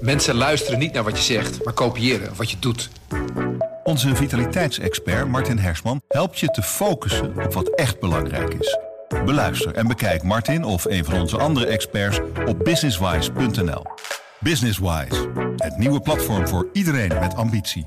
Mensen luisteren niet naar wat je zegt, maar kopiëren wat je doet. Onze vitaliteitsexpert Martin Hersman helpt je te focussen op wat echt belangrijk is. Beluister en bekijk Martin of een van onze andere experts op businesswise.nl. Businesswise, het nieuwe platform voor iedereen met ambitie.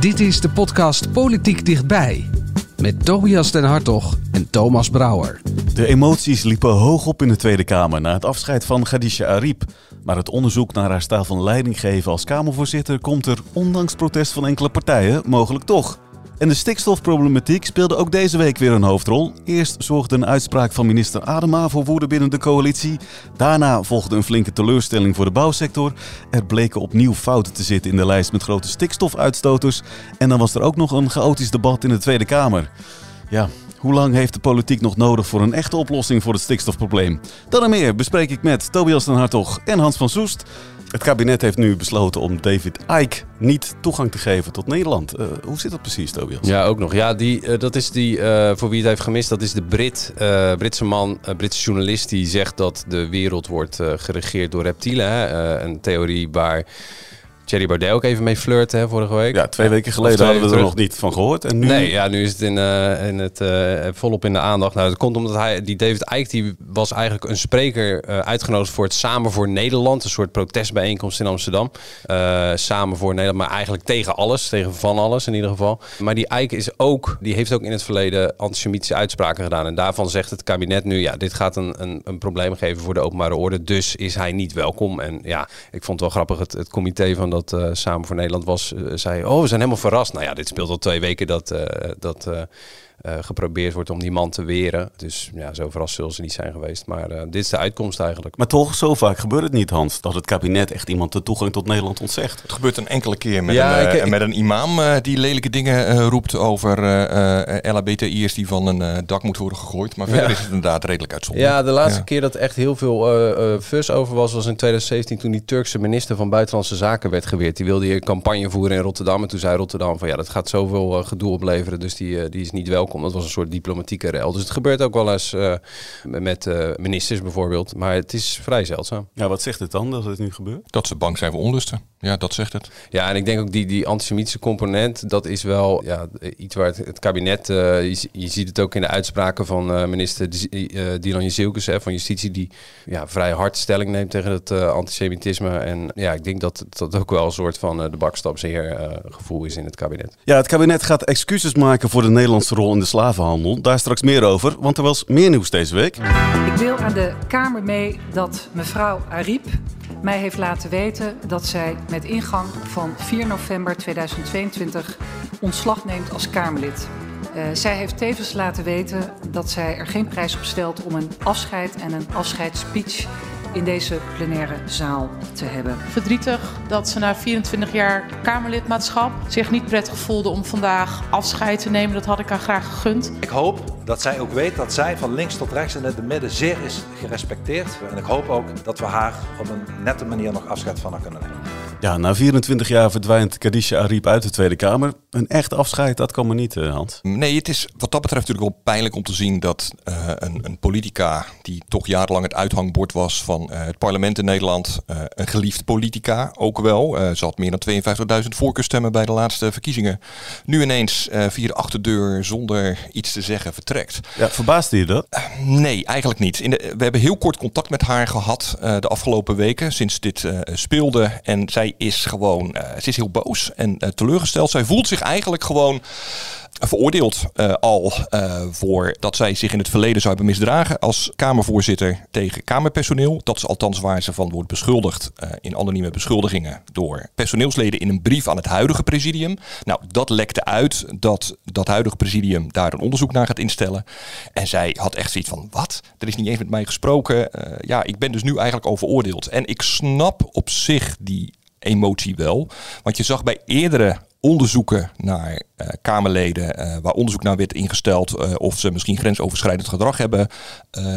Dit is de podcast Politiek Dichtbij. Met Tobias den Hartog en Thomas Brouwer. De emoties liepen hoog op in de Tweede Kamer na het afscheid van Khadija Ariep. Maar het onderzoek naar haar stijl van leidinggeven als Kamervoorzitter komt er, ondanks protest van enkele partijen, mogelijk toch. En de stikstofproblematiek speelde ook deze week weer een hoofdrol. Eerst zorgde een uitspraak van minister Adema voor woede binnen de coalitie. Daarna volgde een flinke teleurstelling voor de bouwsector. Er bleken opnieuw fouten te zitten in de lijst met grote stikstofuitstoters. En dan was er ook nog een chaotisch debat in de Tweede Kamer. Ja, hoe lang heeft de politiek nog nodig voor een echte oplossing voor het stikstofprobleem? Dan en meer bespreek ik met Tobias den Hartog en Hans van Soest. Het kabinet heeft nu besloten om David Icke niet toegang te geven tot Nederland. Uh, hoe zit dat precies, Tobias? Ja, ook nog. Ja, die, uh, dat is die, uh, voor wie het heeft gemist, dat is de Brit, Britse man, Britse journalist die zegt dat de wereld wordt geregeerd door reptielen. Hè? een theorie waar Thierry Baudet ook even mee flirten hè, vorige week. Ja, twee weken geleden hadden we er nog niet van gehoord. En nu... Nee, ja, nu is het, in, uh, in het uh, volop in de aandacht. Nou, dat komt omdat hij, die David Eyck, die was eigenlijk een spreker uh, uitgenodigd voor het Samen voor Nederland. Een soort protestbijeenkomst in Amsterdam. samen voor Nederland, maar eigenlijk tegen alles. Tegen van alles in ieder geval. Maar die Eyck is ook, die heeft ook in het verleden antisemitische uitspraken gedaan. En daarvan zegt het kabinet nu, ja, dit gaat een, een, een probleem geven voor de openbare orde. Dus is hij niet welkom. En ja, ik vond het wel grappig, het, het comité van dat dat uh, Samen voor Nederland was, uh, zei... oh, we zijn helemaal verrast. Nou ja, dit speelt al twee weken dat, uh, dat uh, geprobeerd wordt om die man te weren. Dus ja, zo verrast zullen ze niet zijn geweest. Maar uh, dit is de uitkomst eigenlijk. Maar toch, zo vaak gebeurt het niet, Hans, dat het kabinet echt iemand de toegang tot Nederland ontzegt. Het gebeurt een enkele keer met, ja, een, ik, uh, ik, met een imam die lelijke dingen roept over LHBTI'ers die van een dak moeten worden gegooid. Maar verder ja. is het inderdaad redelijk uitzonderlijk. Ja, de laatste ja. keer dat echt heel veel fus over was, was in 2017 toen die Turkse minister van Buitenlandse Zaken werd geweerd. Die wilde hier campagne voeren in Rotterdam. En toen zei Rotterdam van ja, dat gaat zoveel gedoe opleveren, dus die, die is niet welkom. Dat was een soort diplomatieke rel. Dus het gebeurt ook wel eens uh, met uh, ministers bijvoorbeeld. Maar het is vrij zeldzaam. Ja, wat zegt het dan dat het nu gebeurt? Dat ze bang zijn voor onlusten. Ja, dat zegt het. Ja, en ik denk ook die, die antisemitische component, dat is wel ja, iets waar het, het kabinet, uh, je, je, ziet het ook in de uitspraken van minister Dylan Jezielkes van Justitie, die ja, vrij hard stelling neemt tegen het antisemitisme. En ja, ik denk dat dat ook wel een soort van de bakstapsheer gevoel is in het kabinet. Ja, het kabinet gaat excuses maken voor de Nederlandse rol in de slavenhandel. Daar straks meer over, want er was meer nieuws deze week. Ik wil aan de Kamer mee dat mevrouw Ariep mij heeft laten weten dat zij met ingang van 4 november 2022 ontslag neemt als Kamerlid. Uh, zij heeft tevens laten weten dat zij er geen prijs op stelt om een afscheid en een afscheidsspeech in deze plenaire zaal te hebben. Verdrietig dat ze na 24 jaar Kamerlidmaatschap zich niet prettig voelde om vandaag afscheid te nemen. Dat had ik haar graag gegund. Ik hoop dat zij ook weet dat zij van links tot rechts en in het midden zeer is gerespecteerd. En ik hoop ook dat we haar op een nette manier nog afscheid van haar kunnen nemen. Ja, na 24 jaar verdwijnt Kadisha Ariep uit de Tweede Kamer. Een echt afscheid, dat kan maar niet, uh, Hans. Nee, het is wat dat betreft natuurlijk wel pijnlijk om te zien dat uh, een, een, politica die toch jarenlang het uithangbord was van uh, het parlement in Nederland, een geliefd politica ook wel. ze had meer dan 52.000 voorkeurstemmen bij de laatste verkiezingen. Nu ineens via de achterdeur zonder iets te zeggen vertrekt. Ja, verbaasde je dat? nee, eigenlijk niet. In de, we hebben heel kort contact met haar gehad de afgelopen weken sinds dit speelde. En zij is gewoon, uh, ze is heel boos en uh, teleurgesteld. Zij voelt zich eigenlijk gewoon veroordeeld uh, al voor dat zij zich in het verleden zou hebben misdragen als Kamervoorzitter tegen Kamerpersoneel. Dat is althans waar ze van wordt beschuldigd in anonieme beschuldigingen door personeelsleden in een brief aan het huidige presidium. Nou, dat lekte uit dat dat huidige presidium daar een onderzoek naar gaat instellen. En zij had echt zoiets van, wat? Er is niet eens met mij gesproken. ja, ik ben dus nu eigenlijk al veroordeeld. En ik snap op zich die emotie wel. Want je zag bij eerdere onderzoeken naar Kamerleden, uh, waar onderzoek naar werd ingesteld uh, of ze misschien grensoverschrijdend gedrag hebben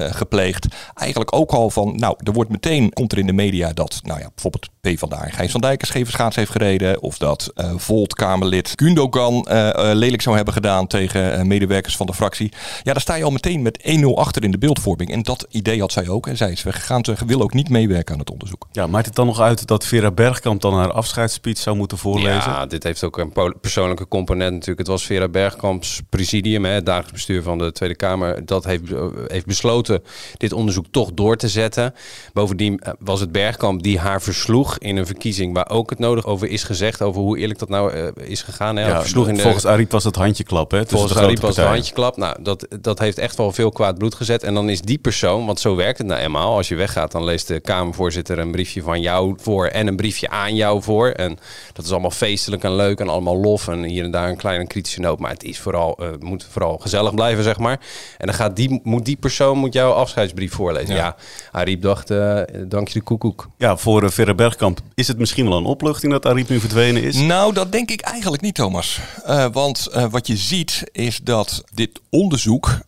gepleegd. Eigenlijk ook al van, nou, er wordt meteen, komt er in de media dat, nou ja, bijvoorbeeld PvdA Gijs van Dijk een scheve schaats heeft gereden. Of dat uh, Volt-Kamerlid Gundogan uh, lelijk zou hebben gedaan tegen medewerkers van de fractie. Ja, daar sta je al meteen met 1-0 achter in de beeldvorming. En dat idee had zij ook. En zij is weggegaan. Ze wil ook niet meewerken aan het onderzoek. Ja, maakt het dan nog uit dat Vera Bergkamp dan haar afscheidsspeech zou moeten voorlezen? Ja, dit heeft ook een persoonlijke component natuurlijk. Het was Vera Bergkamps presidium, hè, het dagelijks bestuur van de Tweede Kamer. Dat heeft, heeft besloten dit onderzoek toch door te zetten. Bovendien was het Bergkamp die haar versloeg in een verkiezing waar ook het nodig over is gezegd. Over hoe eerlijk dat nou uh, is gegaan. Hè? Ja, versloeg in de, volgens Ariep was het handjeklap. Hè? Volgens Ariep was het handjeklap. Nou, dat, dat heeft echt wel veel kwaad bloed gezet. En dan is die persoon, want zo werkt het nou eenmaal. Als je weggaat, dan leest de Kamervoorzitter een briefje van jou voor en een briefje aan jou voor. En dat is allemaal feestelijk en leuk en allemaal lof. En hier en daar een kleine kritische noot. Maar het is vooral, uh, moet vooral gezellig blijven, zeg maar. En dan gaat die, moet die persoon moet jouw afscheidsbrief voorlezen. Ja, ja Ariep dacht, uh, dank je de koekoek. Ja, voor uh, Verre Bergkamp is het misschien wel een opluchting dat Ariep nu verdwenen is? Nou, dat denk ik eigenlijk niet, Thomas. Uh, want wat je ziet is dat dit onderzoek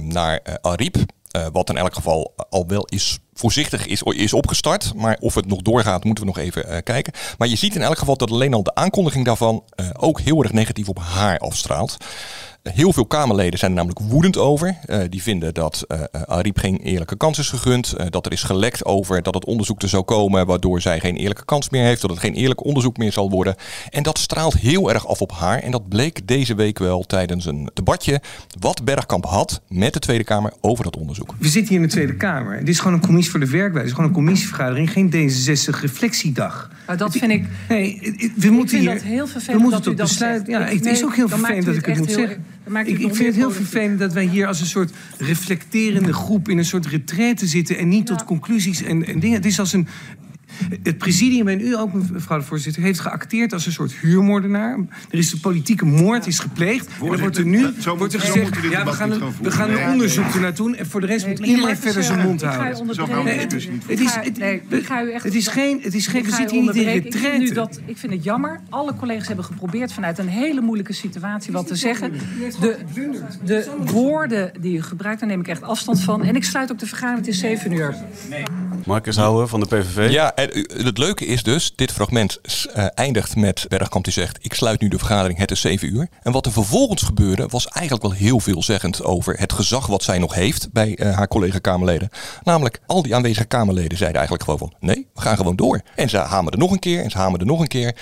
naar Ariep, wat in elk geval al wel is voorzichtig is, is opgestart. Maar of het nog doorgaat, moeten we nog even kijken. Maar je ziet in elk geval dat alleen al de aankondiging daarvan ook heel erg negatief op haar afstraalt. Heel veel Kamerleden zijn er namelijk woedend over. Uh, die vinden dat uh, Ariep geen eerlijke kans is gegund. Dat er is gelekt over dat het onderzoek er zou komen, waardoor zij geen eerlijke kans meer heeft. Dat het geen eerlijk onderzoek meer zal worden. En dat straalt heel erg af op haar. En dat bleek deze week wel tijdens een debatje wat Bergkamp had met de Tweede Kamer over dat onderzoek. We zitten hier in de Tweede Kamer. Dit is gewoon een commissie voor de werkwijze. Gewoon een commissievergadering, geen D66-reflectiedag. Nou, dat vind ik. Nee, we moeten ik hier. Dat heel vervelend we moeten dat besluit. Ja, het is ook heel vervelend dat ik het moet zeggen. Ik, ik vind het heel vervelend dat wij hier als een soort reflecterende groep in een soort retraite zitten en niet tot conclusies en, en dingen. Het is als een, het presidium en u ook, mevrouw de voorzitter, heeft geacteerd als een soort huurmoordenaar. Er is een politieke moord is gepleegd. En dan wordt er nu wordt er gezegd, ja, we gaan, een, we gaan een onderzoek ernaar doen. En voor de rest moet iedereen verder zijn mond houden. Zo gaan we het dus niet Het is, het is geen, het is geen, we zitten hier niet in retraite. Ik vind het jammer. Alle collega's hebben geprobeerd vanuit een hele moeilijke situatie wat te zeggen. De, de woorden die u gebruikt, daar neem ik echt afstand van. En ik sluit ook de vergadering, het is 7 uur. Marcus Houwen van de PVV. Ja, het leuke is dus, dit fragment uh, eindigt met Bergkamp die zegt... ik sluit nu de vergadering, het is 7 uur. En wat er vervolgens gebeurde was eigenlijk wel heel veelzeggend... over het gezag wat zij nog heeft bij uh, haar collega-Kamerleden. Namelijk, al die aanwezige Kamerleden zeiden eigenlijk gewoon van... nee, we gaan gewoon door. En ze hamerden nog een keer en ze hamerden nog een keer.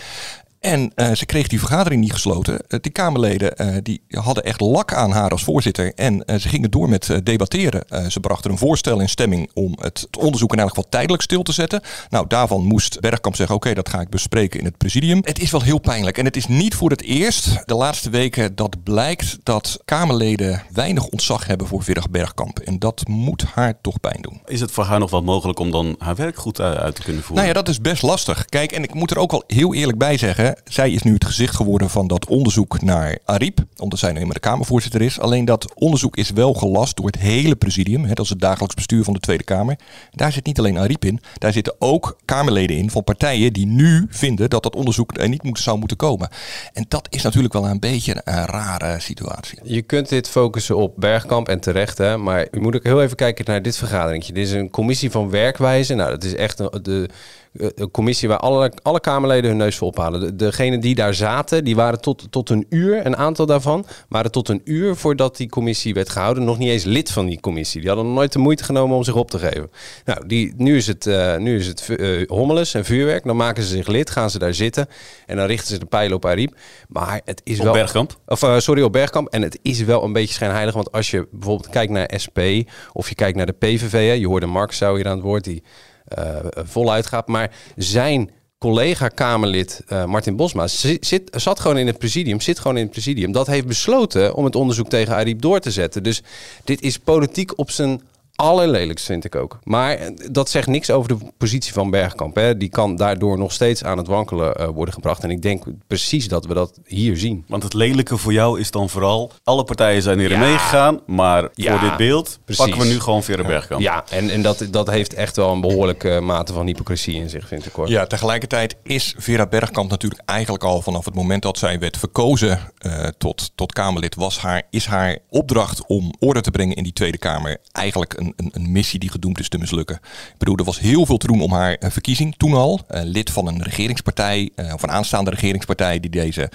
En uh, ze kreeg die vergadering niet gesloten. Uh, die Kamerleden uh, die hadden echt lak aan haar als voorzitter. En ze gingen door met debatteren. ze brachten een voorstel in stemming om het, het, onderzoek in elk geval tijdelijk stil te zetten. Nou, daarvan moest Bergkamp zeggen: Oké, dat ga ik bespreken in het presidium. Het is wel heel pijnlijk. En het is niet voor het eerst de laatste weken dat blijkt dat Kamerleden weinig ontzag hebben voor Virg Bergkamp. En dat moet haar toch pijn doen. Is het voor haar nog wel mogelijk om dan haar werk goed uit te kunnen voeren? Nou ja, dat is best lastig. Kijk, en ik moet er ook wel heel eerlijk bij zeggen zij is nu het gezicht geworden van dat onderzoek naar Ariep. Omdat zij nu maar de Kamervoorzitter is. Alleen dat onderzoek is wel gelast door het hele presidium. Hè, dat is het dagelijks bestuur van de Tweede Kamer. Daar zit niet alleen Ariep in. Daar zitten ook Kamerleden in van partijen die nu vinden dat dat onderzoek er niet moet, zou moeten komen. En dat is natuurlijk wel een beetje een rare situatie. Je kunt dit focussen op Bergkamp en terecht. Hè, maar je moet ook heel even kijken naar dit vergaderingje. Dit is een commissie van werkwijze. Nou, dat is echt de een commissie waar alle, alle Kamerleden hun neus voor ophalen. De, degenen die daar zaten, die waren tot, tot een uur, een aantal daarvan, waren tot een uur voordat die commissie werd gehouden, nog niet eens lid van die commissie. Die hadden nog nooit de moeite genomen om zich op te geven. Nou, die, nu is het, uh, nu is het uh, hommeles en vuurwerk. Dan maken ze zich lid, gaan ze daar zitten en dan richten ze de pijlen op Ariep. Maar het is op wel... Bergkamp? Of, sorry, op Bergkamp. En het is wel een beetje schijnheilig, want als je bijvoorbeeld kijkt naar SP of je kijkt naar de PVV, hè, je hoorde Mark zou hier aan het woord, die voluit gaat. Maar zijn collega-Kamerlid uh, Martin Bosma zit, zat gewoon in het presidium, zit gewoon in het presidium. Dat heeft besloten om het onderzoek tegen Ariep door te zetten. Dus dit is politiek op zijn allerlelijkst, vind ik ook. Maar eh, dat zegt niks over de positie van Bergkamp. Hè. Die kan daardoor nog steeds aan het wankelen uh, worden gebracht. En ik denk precies dat we dat hier zien. Want het lelijke voor jou is dan vooral... alle partijen zijn hierin ja. meegegaan... maar ja, voor dit beeld precies. pakken we nu gewoon Vera Bergkamp. Ja, en, en dat, dat heeft echt wel een behoorlijke mate van hypocrisie in zich, vind ik hoor. Ja, tegelijkertijd is Vera Bergkamp natuurlijk eigenlijk al... vanaf het moment dat zij werd verkozen uh, tot, tot Kamerlid... Was haar, is haar opdracht om orde te brengen in die Tweede Kamer... eigenlijk een een, een, een, missie die gedoemd is te mislukken. Ik bedoel, er was heel veel te doen om haar verkiezing toen al. lid van een regeringspartij, of een aanstaande regeringspartij die deze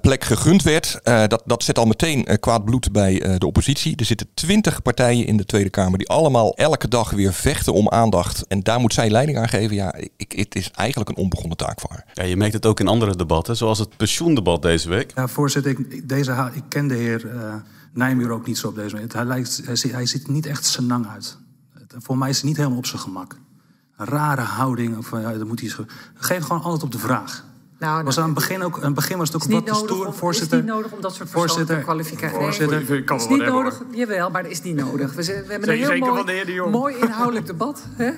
plek gegund werd. dat, dat zet al meteen kwaad bloed bij de oppositie. Er zitten twintig partijen in de Tweede Kamer die allemaal elke dag weer vechten om aandacht. En daar moet zij leiding aan geven. Ja, ik, het is eigenlijk een onbegonnen taak voor haar. Ja, je merkt het ook in andere debatten, zoals het pensioendebat deze week. Ja, voorzitter, ik, deze, ik ken de heer uh, Nijmuur ook niet zo op deze manier. Hij, lijkt, hij, ziet, hij ziet niet echt senang uit. Voor mij is hij niet helemaal op zijn gemak. Een rare houding. Of, ja, dat moet hij, geef gewoon antwoord op de vraag. Nou, was aan het begin ook, aan het begin was het ook wat stoer, voorzitter. Het is niet nodig om dat soort voorzitter, kwalificaties voorzitter, nee, het is niet nodig, jawel, maar dat is niet nodig. We, we hebben een heel mooi, mooi inhoudelijk debat. Hè?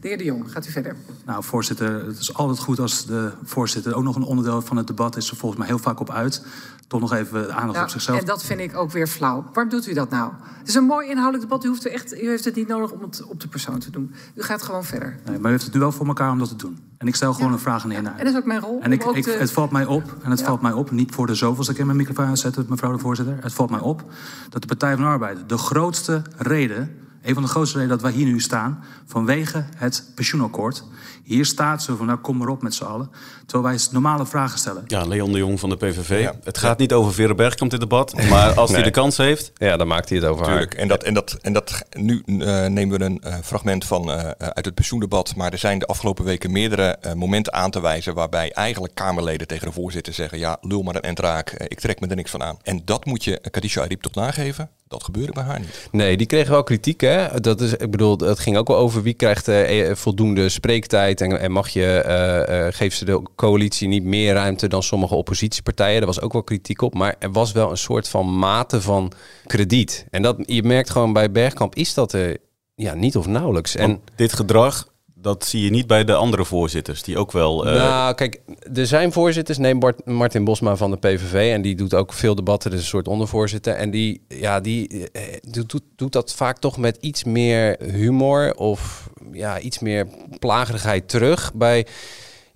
De heer De Jong, gaat u verder. Nou, voorzitter, het is altijd goed als de voorzitter ook nog een onderdeel van het debat is. Er volgens mij heel vaak op uit. Toch nog even aandacht op zichzelf. En dat vind ik ook weer flauw. Waarom doet u dat nou? Het is een mooi inhoudelijk debat. U, hoeft er echt, u heeft het niet nodig om het op de persoon te doen. U gaat gewoon verder. Nee, maar u heeft het nu wel voor elkaar om dat te doen. En ik stel gewoon een vraag aan de heer En dat is ook mijn rol. En ik, ik het valt mij op, en het valt mij op, niet voor de zoveelste keer mijn microfoon aanzetten, mevrouw de voorzitter. Het valt mij op dat de Partij van de Arbeid de grootste reden een van de grootste redenen dat wij hier nu staan, vanwege het pensioenakkoord. Hier staat zo van, nou kom maar op met z'n allen. Terwijl wij normale vragen stellen. Ja, Leon de Jong van de PVV. Het gaat niet over Vera Bergkamp dit debat, maar als hij de kans heeft... Ja, dan maakt hij het over Tuurlijk. haar. En, dat, en, dat, en dat, nu uh, nemen we een uh, fragment van uh, uit het pensioendebat. Maar er zijn de afgelopen weken meerdere momenten aan te wijzen... waarbij eigenlijk Kamerleden tegen de voorzitter zeggen... ja, lul maar een entraak, ik trek me er niks van aan. En dat moet je Kadisha Ariep toch nageven. Dat gebeurde bij haar niet. Nee, die kregen wel kritiek. Hè? Dat is, ik bedoel, het ging ook wel over wie krijgt uh, voldoende spreektijd. En, en mag je, uh, uh, geeft ze de coalitie niet meer ruimte dan sommige oppositiepartijen. Daar was ook wel kritiek op. Maar er was wel een soort van mate van krediet. En dat, je merkt gewoon bij Bergkamp is dat er ja, niet of nauwelijks. en dit gedrag dat zie je niet bij de andere voorzitters, die ook wel... Uh... Nou, kijk, er zijn voorzitters. Neem Bart, Martin Bosma van de PVV. En die doet ook veel debatten, dus een soort ondervoorzitter. En die, ja, die eh, doet, doet dat vaak toch met iets meer humor... of ja, iets meer plagerigheid terug bij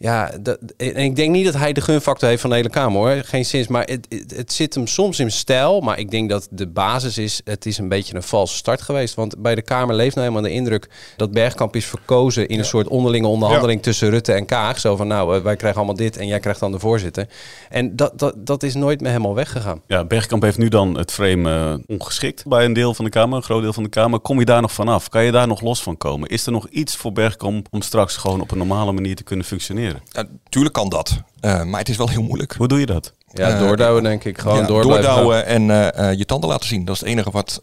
ja, dat, en ik denk niet dat hij de gunfactor heeft van de hele Kamer hoor. Geen zin. Maar het, het, zit hem soms in stijl. Maar ik denk dat de basis is, het is een beetje een valse start geweest. Want bij de Kamer leeft nou helemaal de indruk dat Bergkamp is verkozen in een soort onderlinge onderhandeling tussen Rutte en Kaag. Zo van nou, wij krijgen allemaal dit en jij krijgt dan de voorzitter. En dat, dat, dat is nooit meer helemaal weggegaan. Ja, Bergkamp heeft nu dan het frame uh, ongeschikt bij een deel van de Kamer, een groot deel van de Kamer. Kom je daar nog vanaf? Kan je daar nog los van komen? Is er nog iets voor Bergkamp om straks gewoon op een normale manier te kunnen functioneren? Ja, tuurlijk kan dat. Uh, maar het is wel heel moeilijk. Hoe doe je dat? Ja, uh, doordouwen denk ik. Gewoon ja, doordouwen en uh, je tanden laten zien. Dat is het enige wat,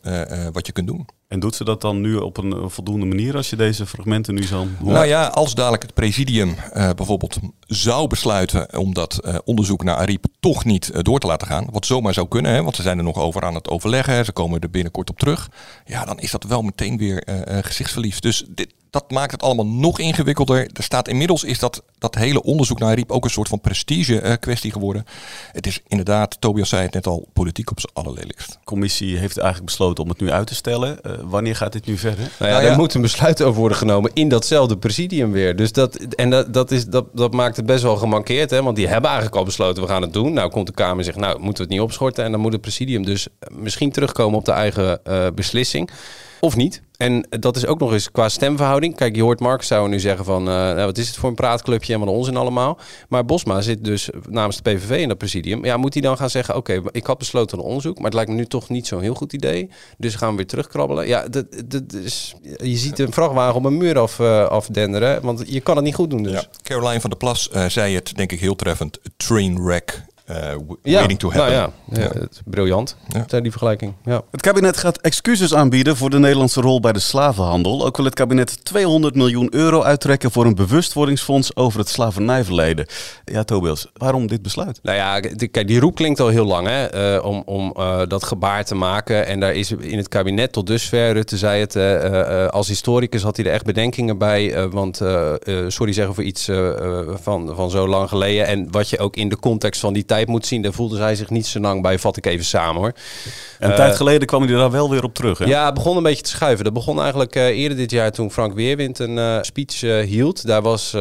wat je kunt doen. En doet ze dat dan nu op een voldoende manier als je deze fragmenten nu zal horen? Nou ja, als dadelijk het presidium bijvoorbeeld zou besluiten om dat onderzoek naar Ariep toch niet door te laten gaan. Wat zomaar zou kunnen, hè, want ze zijn er nog over aan het overleggen. Ze komen er binnenkort op terug. Ja, dan is dat wel meteen weer gezichtsverlies. Dus dit, dat maakt het allemaal nog ingewikkelder. Er staat inmiddels is dat, dat hele onderzoek naar Riep ook een soort van prestige uh, kwestie geworden. Het is inderdaad, Tobias zei het net al, politiek op zijn allerlelijkst. De commissie heeft eigenlijk besloten om het nu uit te stellen. Uh, wanneer gaat dit nu verder? Nou ja, nou ja, er moet een besluit over worden genomen in datzelfde presidium weer. Dus dat, en dat, dat, is, dat, dat maakt het best wel gemankeerd. Hè? Want die hebben eigenlijk al besloten, we gaan het doen. Nou komt de Kamer en zegt, nou moeten we het niet opschorten. En dan moet het presidium dus misschien terugkomen op de eigen uh, beslissing. Of niet. En dat is ook nog eens qua stemverhouding. Kijk, je hoort Mark zou nu zeggen van... Uh, wat is het voor een praatclubje en wat onzin allemaal. Maar Bosma zit dus namens de PVV in dat presidium. Ja, moet hij dan gaan zeggen... oké, ik had besloten een onderzoek... maar het lijkt me nu toch niet zo'n heel goed idee. Dus gaan we weer terugkrabbelen. Ja, dat, dat is, je ziet een vrachtwagen op een muur af, uh, afdenderen. Want je kan het niet goed doen dus. Ja. Caroline van der Plas uh, zei het denk ik heel treffend. Train wreck ja, waiting to happen. Nou ja, ja, Het, briljant, ja. die vergelijking. Ja. Het kabinet gaat excuses aanbieden voor de Nederlandse rol bij de slavenhandel. Ook wil het kabinet 200 miljoen euro uittrekken voor een bewustwordingsfonds over het slavernijverleden. Ja, Tobias, waarom dit besluit? Nou ja, kijk, die roep klinkt al heel lang hè, uh, om, om uh, dat gebaar te maken. En daar is in het kabinet tot dusver, Rutte zei het, als historicus had hij er echt bedenkingen bij. want, sorry zeggen voor iets van, van zo lang geleden. En wat je ook in de context van die tijd moeten zien, daar voelde zij zich niet zo lang bij, vat ik even samen hoor. En een tijd geleden kwam hij daar wel weer op terug. Hè? Ja, het begon een beetje te schuiven. Dat begon eigenlijk eerder dit jaar toen Frank Weerwind een speech hield. Daar, was,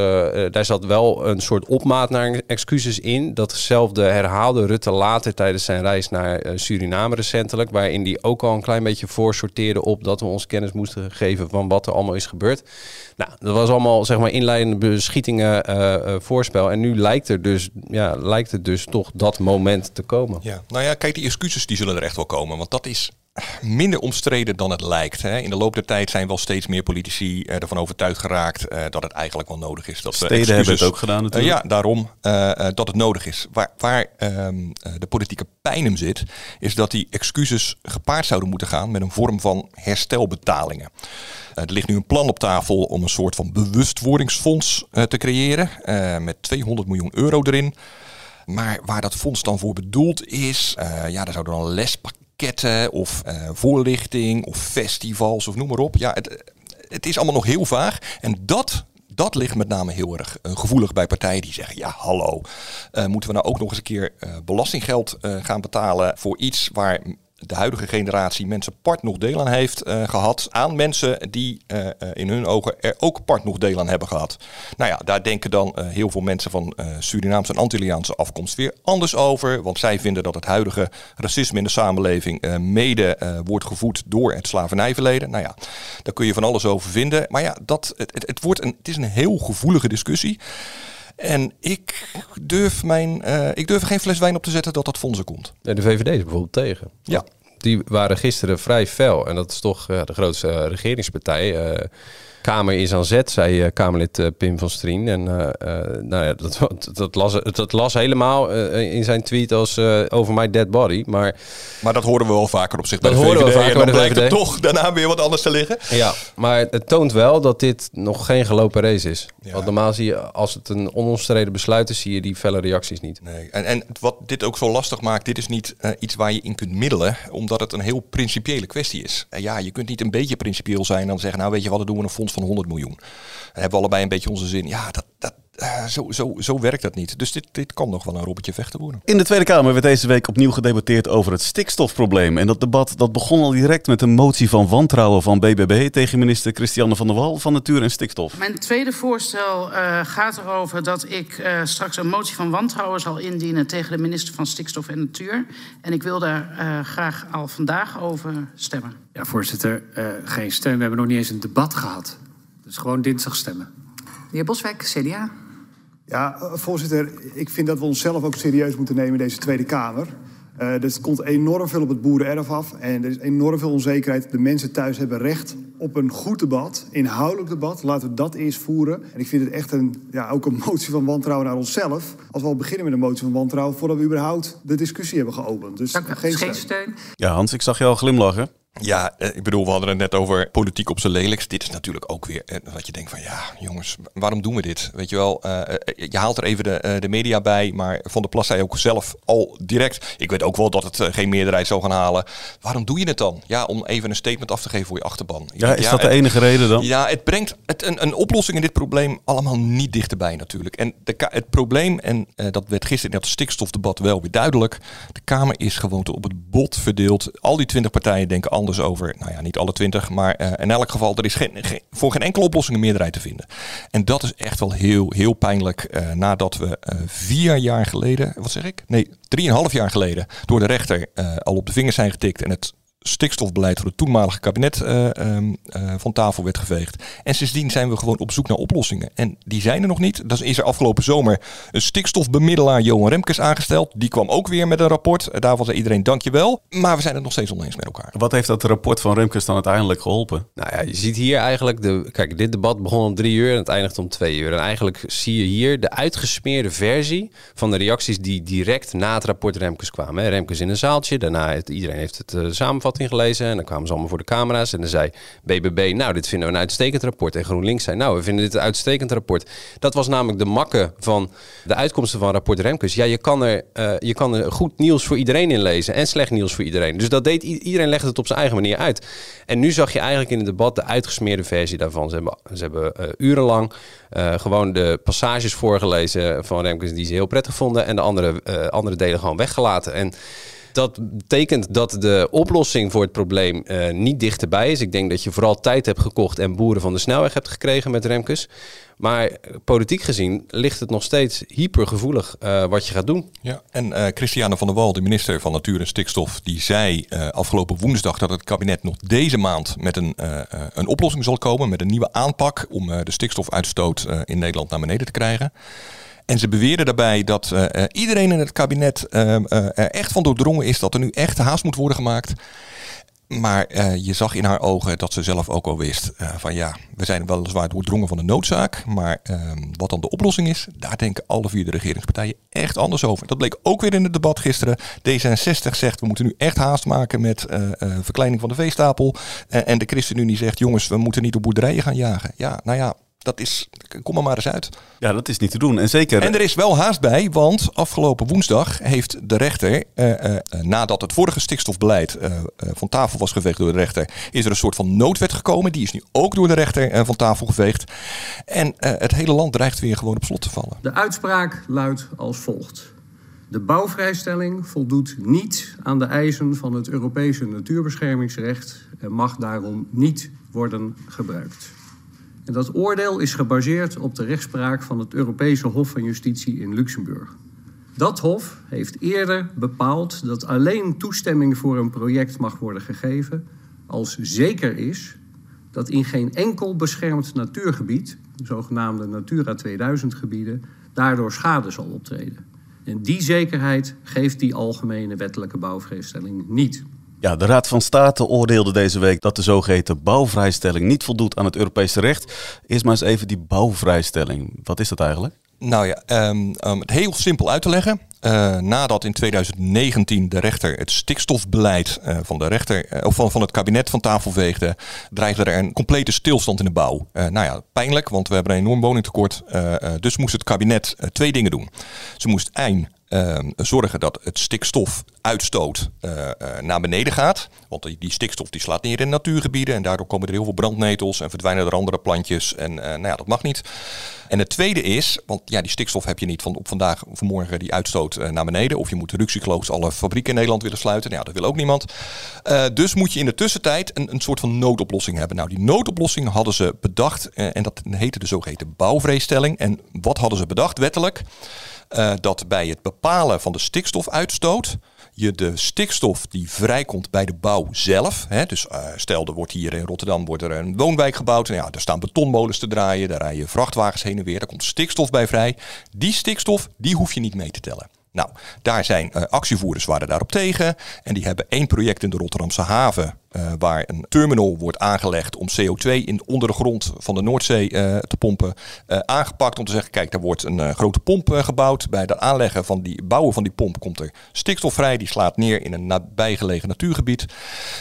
daar zat wel een soort opmaat naar excuses in. Datzelfde herhaalde Rutte later tijdens zijn reis naar Suriname recentelijk. Waarin die ook al een klein beetje voorsorteerde op dat we ons kennis moesten geven van wat er allemaal is gebeurd. Nou, dat was allemaal zeg maar inleidende beschietingen uh, voorspel. En nu lijkt er dus, ja, lijkt het dus toch dat moment te komen. Ja, nou ja, kijk, die excuses die zullen er echt wel komen. Want dat is minder omstreden dan het lijkt. Hè. In de loop der tijd zijn wel steeds meer politici uh, ervan overtuigd geraakt uh, dat het eigenlijk wel nodig is. Dat Steden excuses, hebben het ook gedaan natuurlijk. Uh, ja, daarom dat het nodig is. Waar, waar ehm, de politieke pijn hem zit, is dat die excuses gepaard zouden moeten gaan met een vorm van herstelbetalingen. Er ligt nu een plan op tafel om een soort van bewustwordingsfonds te creëren met 200 miljoen euro erin. Maar waar dat fonds dan voor bedoeld is, uh, ja, daar zouden dan lespakketten of uh, voorlichting of festivals of noem maar op. Ja, het, het is allemaal nog heel vaag. En dat, dat ligt met name heel erg uh, gevoelig bij partijen die zeggen: ja, hallo, moeten we nou ook nog eens een keer belastinggeld gaan betalen voor iets waar de huidige generatie mensen part nog deel aan heeft uh, gehad. Aan mensen die uh, in hun ogen er ook part nog deel aan hebben gehad. Nou ja, daar denken dan heel veel mensen van Surinaamse en Antilliaanse afkomst weer anders over. Want zij vinden dat het huidige racisme in de samenleving mede wordt gevoed door het slavernijverleden. Nou ja, daar kun je van alles over vinden. Maar ja, dat, het, het, het wordt een, het is een heel gevoelige discussie. En ik durf, mijn, uh, ik durf geen fles wijn op te zetten dat dat fondsen komt. En de VVD is bijvoorbeeld tegen. Ja. Die waren gisteren vrij fel. En dat is toch de grootste uh, regeringspartij. Kamer is aan zet, zei uh, Kamerlid uh, Pim van Strien. En uh, nou ja, dat, dat, las, dat las helemaal in zijn tweet als over my dead body. Maar, maar dat horen we wel vaker op zich bij dat de VVD. We vaker en dan blijkt toch daarna weer wat anders te liggen. Ja, maar het toont wel dat dit nog geen gelopen race is. Ja. Want normaal zie je, als het een onomstreden besluit is, zie je die felle reacties niet. Nee. En, en wat dit ook zo lastig maakt, dit is niet iets waar je in kunt middelen. Omdat het een heel principiële kwestie is. En ja, je kunt niet een beetje principieel zijn en dan zeggen, nou weet je wat, dan doen we een fonds van 100 miljoen. Dan hebben we allebei een beetje onze zin. Ja, dat, dat, uh, zo, zo, zo werkt dat niet. Dus dit, dit kan nog wel een robbertje vechten worden. In de Tweede Kamer werd deze week opnieuw gedebatteerd over het stikstofprobleem. En dat debat dat begon al direct met een motie van wantrouwen van BBB tegen minister Christiane van der Wal van Natuur en Stikstof. Mijn tweede voorstel uh, gaat erover dat ik uh, straks een motie van wantrouwen zal indienen tegen de minister van Stikstof en Natuur. En ik wil daar graag al vandaag over stemmen. Ja, voorzitter, geen stem. We hebben nog niet eens een debat gehad. Dus gewoon dinsdag stemmen. De heer Boswijk, CDA. Ja, voorzitter, ik vind dat we onszelf ook serieus moeten nemen in deze Tweede Kamer. Uh, er komt enorm veel op het boerenerf af en er is enorm veel onzekerheid. De mensen thuis hebben recht op een goed debat, inhoudelijk debat. Laten we dat eerst voeren. En ik vind het echt een, ja, ook een motie van wantrouwen naar onszelf. Als we al beginnen met een motie van wantrouwen voordat we überhaupt de discussie hebben geopend. Dus Dank geen, geen steun. Ja, Hans, ik zag je al glimlachen. Ja, ik bedoel, we hadden het net over politiek op zijn lelijkst. Dit is natuurlijk ook weer wat je denkt van ja, jongens, waarom doen we dit? Weet je wel, uh, je haalt er even de, uh, de media bij, maar Van der Plas zei ook zelf al direct. Ik weet ook wel dat het geen meerderheid zou gaan halen. Waarom doe je het dan? Ja, om even een statement af te geven voor je achterban. Ja, is ja, dat de enige reden dan? Ja, het brengt het, een, een oplossing in dit probleem allemaal niet dichterbij natuurlijk. En de, het probleem, en dat werd gisteren in dat stikstofdebat wel weer duidelijk. De Kamer is gewoon op het bot verdeeld. Al die twintig partijen denken anders over, nou ja, niet alle twintig, maar uh, in elk geval, er is geen, voor geen enkele oplossing een meerderheid te vinden. En dat is echt wel heel, heel pijnlijk uh, nadat we uh, vier jaar geleden, wat zeg ik? Nee, drieënhalf jaar geleden door de rechter al op de vingers zijn getikt en het stikstofbeleid van het toenmalige kabinet uh, uh, van tafel werd geveegd. En sindsdien zijn we gewoon op zoek naar oplossingen. En die zijn er nog niet. Dan is er afgelopen zomer een stikstofbemiddelaar Johan Remkes aangesteld. Die kwam ook weer met een rapport. Uh, daarvan zei iedereen dankjewel. Maar we zijn het nog steeds oneens met elkaar. Wat heeft dat rapport van Remkes dan uiteindelijk geholpen? Nou ja, je ziet hier eigenlijk... De, kijk, dit debat begon om drie uur en het eindigt om twee uur. En eigenlijk zie je hier de uitgesmeerde versie van de reacties die direct na het rapport Remkes kwamen. Remkes in een zaaltje, daarna heeft iedereen heeft het samenvatting ingelezen. En dan kwamen ze allemaal voor de camera's. En dan zei BBB, nou, dit vinden we een uitstekend rapport. En GroenLinks zei, nou, we vinden dit een uitstekend rapport. Dat was namelijk de makke van de uitkomsten van rapport Remkes. Ja, je kan er, uh, je kan er goed nieuws voor iedereen in lezen. En slecht nieuws voor iedereen. Dus dat deed iedereen legde het op zijn eigen manier uit. En nu zag je eigenlijk in het debat de uitgesmeerde versie daarvan. Ze hebben, ze hebben uh, urenlang uh, gewoon de passages voorgelezen van Remkes die ze heel prettig vonden. En de andere, andere delen gewoon weggelaten. En dat betekent dat de oplossing voor het probleem uh, niet dichterbij is. Ik denk dat je vooral tijd hebt gekocht en boeren van de snelweg hebt gekregen met Remkes. Maar politiek gezien ligt het nog steeds hypergevoelig uh, wat je gaat doen. Ja, en uh, Christiane van der Wal, de minister van Natuur en Stikstof, die zei afgelopen woensdag dat het kabinet nog deze maand met een, een oplossing zal komen, met een nieuwe aanpak om de stikstofuitstoot in Nederland naar beneden te krijgen. En ze beweren daarbij dat uh, iedereen in het kabinet uh, er echt van doordrongen is dat er nu echt haast moet worden gemaakt. Maar je zag in haar ogen dat ze zelf ook al wist van ja, we zijn weliswaar doordrongen van de noodzaak. Maar ehm, wat dan de oplossing is, daar denken alle vier de regeringspartijen echt anders over. Dat bleek ook weer in het debat gisteren. D66 zegt we moeten nu echt haast maken met verkleining van de veestapel. en de ChristenUnie zegt jongens, we moeten niet op boerderijen gaan jagen. Ja, nou ja, dat is, kom er maar eens uit. Ja, dat is niet te doen. En zeker. En er is wel haast bij, want afgelopen woensdag heeft de rechter, eh, eh, nadat het vorige stikstofbeleid eh, van tafel was geveegd door de rechter, is er een soort van noodwet gekomen. Die is nu ook door de rechter van tafel geveegd. En het hele land dreigt weer gewoon op slot te vallen. De uitspraak luidt als volgt. De bouwvrijstelling voldoet niet aan de eisen van het Europese natuurbeschermingsrecht en mag daarom niet worden gebruikt. En dat oordeel is gebaseerd op de rechtspraak van het Europese Hof van Justitie in Luxemburg. Dat hof heeft eerder bepaald dat alleen toestemming voor een project mag worden gegeven als zeker is dat in geen enkel beschermd natuurgebied, zogenaamde Natura 2000 gebieden, daardoor schade zal optreden. En die zekerheid geeft die algemene wettelijke bouwvrijstelling niet. Ja, de Raad van State oordeelde deze week dat de zogeheten bouwvrijstelling niet voldoet aan het Europese recht. Eerst maar eens even die bouwvrijstelling. Wat is dat eigenlijk? Nou ja, um, het heel simpel uit te leggen. Uh, nadat in 2019 de rechter het stikstofbeleid uh, van, de rechter, uh, of van, van het kabinet van tafel veegde, dreigde er een complete stilstand in de bouw. nou ja, pijnlijk, want we hebben een enorm woningtekort. dus moest het kabinet twee dingen doen. Ze moest uh, zorgen dat het stikstofuitstoot uh, naar beneden gaat. Want die, die, stikstof die slaat neer in natuurgebieden en daardoor komen er heel veel brandnetels en verdwijnen er andere plantjes. En nou ja, dat mag niet. En het tweede is, want ja, die stikstof heb je niet van op vandaag of morgen die uitstoot naar beneden. Of je moet ruksikloos alle fabrieken in Nederland willen sluiten. Nou dat wil ook niemand. dus moet je in de tussentijd een, een soort van noodoplossing hebben. Nou, die noodoplossing hadden ze bedacht en dat heette de zogeheten bouwvreestelling. En wat hadden ze bedacht wettelijk? Dat bij het bepalen van de stikstofuitstoot je de stikstof die vrijkomt bij de bouw zelf. Hè, dus uh, stel, er wordt hier in Rotterdam wordt er een woonwijk gebouwd. En ja, daar staan betonmolens te draaien, daar rijden vrachtwagens heen en weer. Daar komt stikstof bij vrij. Die stikstof, die hoef je niet mee te tellen. Nou, daar zijn uh, actievoerders waren daarop tegen. En die hebben één project in de Rotterdamse haven. Uh, waar een terminal wordt aangelegd om CO2 in onder de grond van de Noordzee uh, te pompen. aangepakt om te zeggen, kijk, daar wordt een grote pomp gebouwd. Bij het aanleggen van die bouwen van die pomp komt er stikstof vrij. Die slaat neer in een nabijgelegen natuurgebied.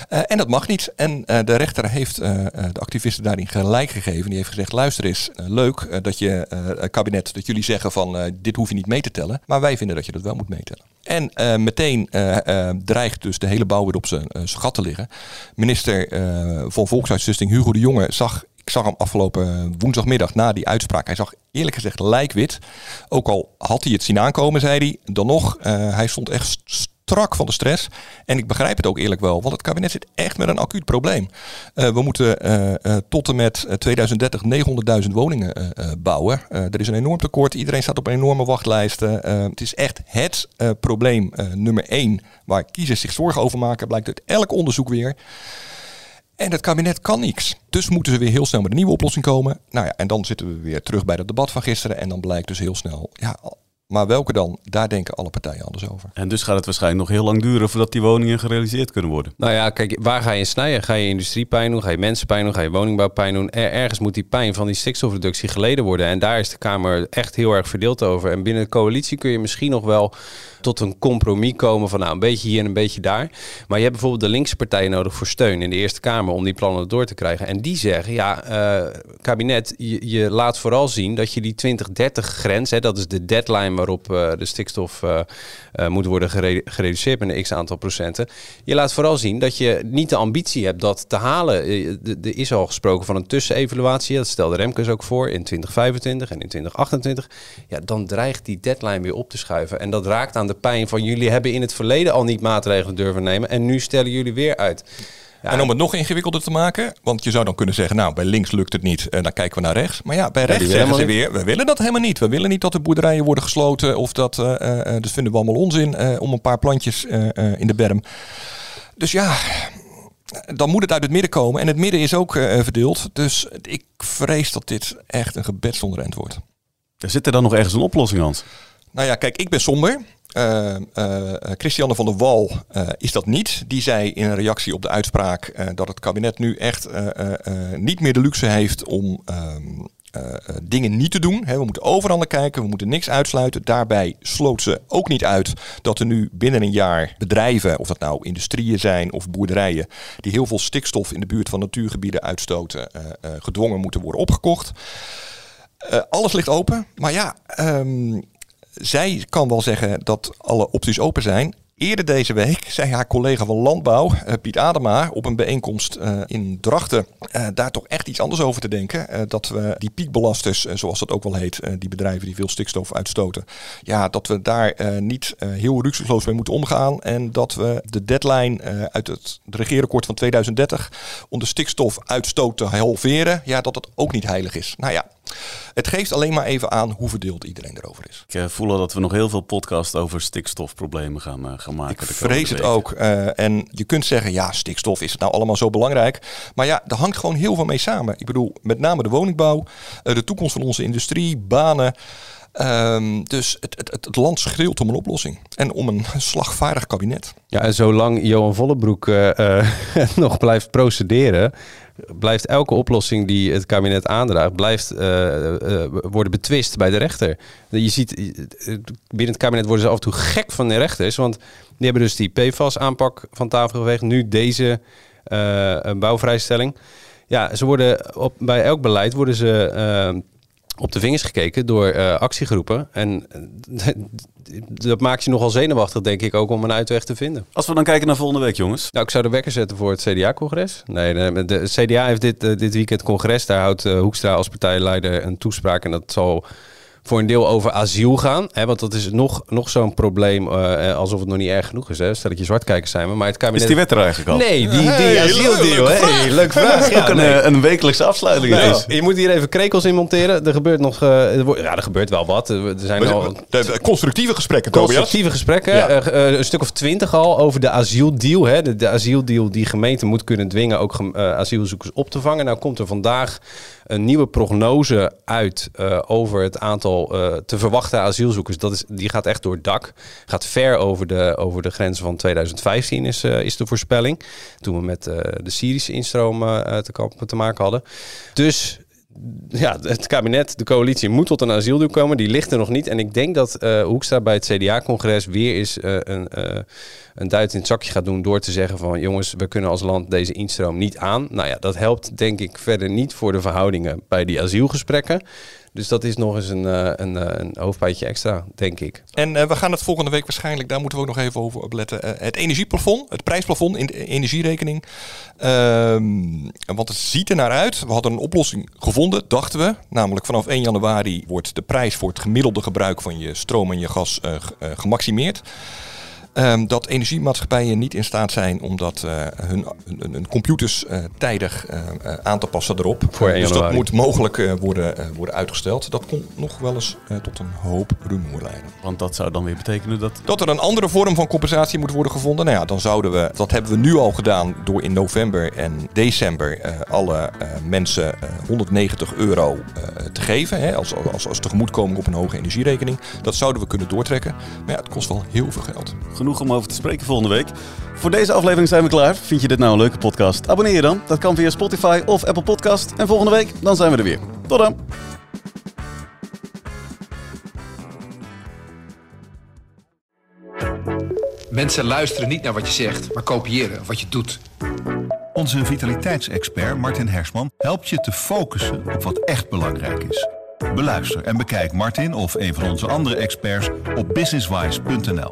en dat mag niet. En de rechter heeft de activisten daarin gelijk gegeven. Die heeft gezegd, luister eens, leuk dat je kabinet, dat jullie zeggen van dit hoef je niet mee te tellen. Maar wij vinden dat je dat wel moet meetellen. En uh, meteen uh, uh, dreigt dus de hele bouw weer op zijn gat te liggen. Minister van Volkshuisvesting Hugo de Jonge zag ik zag hem afgelopen woensdagmiddag na die uitspraak. Hij zag eerlijk gezegd lijkwit. Ook al had hij het zien aankomen, zei hij. Dan nog, hij stond echt strak van de stress. En ik begrijp het ook eerlijk wel, want het kabinet zit echt met een acuut probleem. Uh, we moeten uh, uh, tot en met 2030 900.000 woningen bouwen. er is een enorm tekort, iedereen staat op een enorme wachtlijst. het is echt het probleem nummer één waar kiezers zich zorgen over maken, blijkt uit elk onderzoek weer. En het kabinet kan niks. Dus moeten ze weer heel snel met een nieuwe oplossing komen. Nou ja, en dan zitten we weer terug bij dat debat van gisteren. En dan blijkt dus heel snel, ja, Maar welke dan? Daar denken alle partijen anders over. En dus gaat het waarschijnlijk nog heel lang duren voordat die woningen gerealiseerd kunnen worden. Nou ja, kijk, waar ga je snijden? Ga je industriepijn doen? Ga je mensenpijn doen? Ga je woningbouwpijn doen? Er, ergens moet die pijn van die stikstofreductie geleden worden. En daar is de Kamer echt heel erg verdeeld over. En binnen de coalitie kun je misschien nog wel tot een compromis komen van nou een beetje hier en een beetje daar. Maar je hebt bijvoorbeeld de linkse partijen nodig voor steun in de Eerste Kamer om die plannen door te krijgen. En die zeggen, ja, uh, kabinet, je, je, laat vooral zien dat je die 2030 grens, hè, dat is de deadline waarop uh, de stikstof uh, moet worden gere gereduceerd met een x aantal procenten. Je laat vooral zien dat je niet de ambitie hebt dat te halen. Er is al gesproken van een tussenevaluatie, dat stelde Remkes ook voor in 2025 en in 2028. Ja, dan dreigt die deadline weer op te schuiven. En dat raakt aan de pijn van jullie hebben in het verleden al niet maatregelen durven nemen en nu stellen jullie weer uit. Ja, en om het nog ingewikkelder te maken, want je zou dan kunnen zeggen, nou bij links lukt het niet en dan kijken we naar rechts. Maar ja, bij rechts zeggen ze weer, we willen dat helemaal niet. We willen niet dat de boerderijen worden gesloten of dat, uh, uh, dat vinden we allemaal onzin uh, om een paar plantjes in de berm. Dus ja, dan moet het uit het midden komen en het midden is ook verdeeld. Dus ik vrees dat dit echt een gebed zonder end wordt. Zit er dan nog ergens een oplossing, Hans? Nou ja, kijk, ik ben somber. Uh, Christiane van der Wal uh, is dat niet. Die zei in een reactie op de uitspraak dat het kabinet nu echt niet meer de luxe heeft om ehm, dingen niet te doen. We moeten overal naar kijken, we moeten niks uitsluiten. Daarbij sloot ze ook niet uit dat er nu binnen een jaar bedrijven, of dat nou industrieën zijn of boerderijen, die heel veel stikstof in de buurt van natuurgebieden uitstoten, gedwongen moeten worden opgekocht. alles ligt open, maar ja, um, zij kan wel zeggen dat alle opties open zijn. Eerder deze week zei haar collega van Landbouw, uh, Piet Adema, op een bijeenkomst uh, in Drachten, uh, daar toch echt iets anders over te denken. dat we die piekbelasters, zoals dat ook wel heet, die bedrijven die veel stikstof uitstoten, ja, dat we daar niet heel ruksigloos mee moeten omgaan. En dat we de deadline uit het regeerakkoord van 2030 om de stikstofuitstoot te halveren, ja, dat dat ook niet heilig is. Nou ja, het geeft alleen maar even aan hoe verdeeld iedereen erover is. Ik uh, voel al dat we nog heel veel podcasts over stikstofproblemen gaan, uh, gaan maken. Ik vrees het ook. Uh, en je kunt zeggen, ja, stikstof is het nou allemaal zo belangrijk. Maar ja, er hangt gewoon heel veel mee samen. Ik bedoel, met name de woningbouw, de toekomst van onze industrie, banen. Um, dus het, het, het, land schreeuwt om een oplossing. En om een slagvaardig kabinet. Ja, en zolang Johan Vollebroek nog blijft procederen blijft elke oplossing die het kabinet aandraagt, blijft uh, uh, worden betwist bij de rechter. Je ziet, binnen het kabinet worden ze af en toe gek van de rechters, want die hebben dus die PFAS-aanpak van tafel geweegd, nu deze uh, bouwvrijstelling. Ja, ze worden op, bij elk beleid worden ze op de vingers gekeken door uh, actiegroepen. En dat maakt je nogal zenuwachtig, denk ik, ook om een uitweg te vinden. Als we dan kijken naar volgende week, jongens. Nou, ik zou de wekker zetten voor het CDA-congres. Nee, de, de, CDA heeft dit, uh, dit weekend congres. Daar houdt uh, Hoekstra als partijleider een toespraak. En dat zal voor een deel over asiel gaan. Hè, want dat is nog, nog zo'n probleem, uh, alsof het nog niet erg genoeg is. Hè. Stel dat je zwartkijkers zijn we. Maar het kabinet... Is die wet er eigenlijk al? Nee, die, die hey, asieldeal. Leuk, hey, leuk vraag. Ja, ook een, nee. een, wekelijkse afsluiting. Nou, is. Je moet hier even krekels in monteren. Er gebeurt nog... Uh, er wordt, ja, er gebeurt wel wat. Er zijn maar, al... Constructieve gesprekken, Constructieve gesprekken. Ja. Uh, een stuk of twintig al over de asieldeal. Hè. De, de asieldeal die gemeente moet kunnen dwingen ook asielzoekers op te vangen. Nou komt er vandaag een nieuwe prognose uit uh, over het aantal uh, te verwachten asielzoekers. Dat is, die gaat echt door het dak. Gaat ver over de, over de grenzen van 2015 is, uh, is de voorspelling. Toen we met de Syrische instroom te, te maken hadden. Dus ja, het kabinet, de coalitie moet tot een asieldeal komen. Die ligt er nog niet. En ik denk dat uh, Hoekstra bij het CDA-congres weer eens uh, een, uh, een duit in het zakje gaat doen door te zeggen van jongens, we kunnen als land deze instroom niet aan. Nou ja, dat helpt denk ik verder niet voor de verhoudingen bij die asielgesprekken. Dus dat is nog eens een, een, een hoofdpijtje extra, denk ik. En uh, we gaan het volgende week waarschijnlijk, daar moeten we ook nog even over opletten. Uh, het energieplafond, het prijsplafond in de energierekening. Um, want het ziet er naar uit. We hadden een oplossing gevonden, dachten we. Namelijk vanaf 1 januari wordt de prijs voor het gemiddelde gebruik van je stroom en je gas uh, gemaximeerd. Ehm, dat energiemaatschappijen niet in staat zijn om dat, eh, hun, hun, hun computers eh, tijdig eh, aan te passen erop. Voor 1 dus dat moet mogelijk worden, worden uitgesteld. Dat kon nog wel eens tot een hoop rumoer leiden. Want dat zou dan weer betekenen dat... Dat er een andere vorm van compensatie moet worden gevonden. Nou ja, dan zouden we, dat hebben we nu al gedaan door in november en december alle mensen eh, 190 euro te geven. Hè, als, als, als tegemoetkoming op een hoge energierekening. Dat zouden we kunnen doortrekken. Maar ja, het kost wel heel veel geld. Genoeg om over te spreken volgende week. Voor deze aflevering zijn we klaar. Vind je dit nou een leuke podcast? Abonneer je dan. Dat kan via Spotify of Apple Podcast. En volgende week, dan zijn we er weer. Tot dan! Mensen luisteren niet naar wat je zegt, maar kopiëren wat je doet. Onze vitaliteitsexpert Martin Hersman helpt je te focussen op wat echt belangrijk is. Beluister en bekijk Martin of een van onze andere experts op businesswise.nl.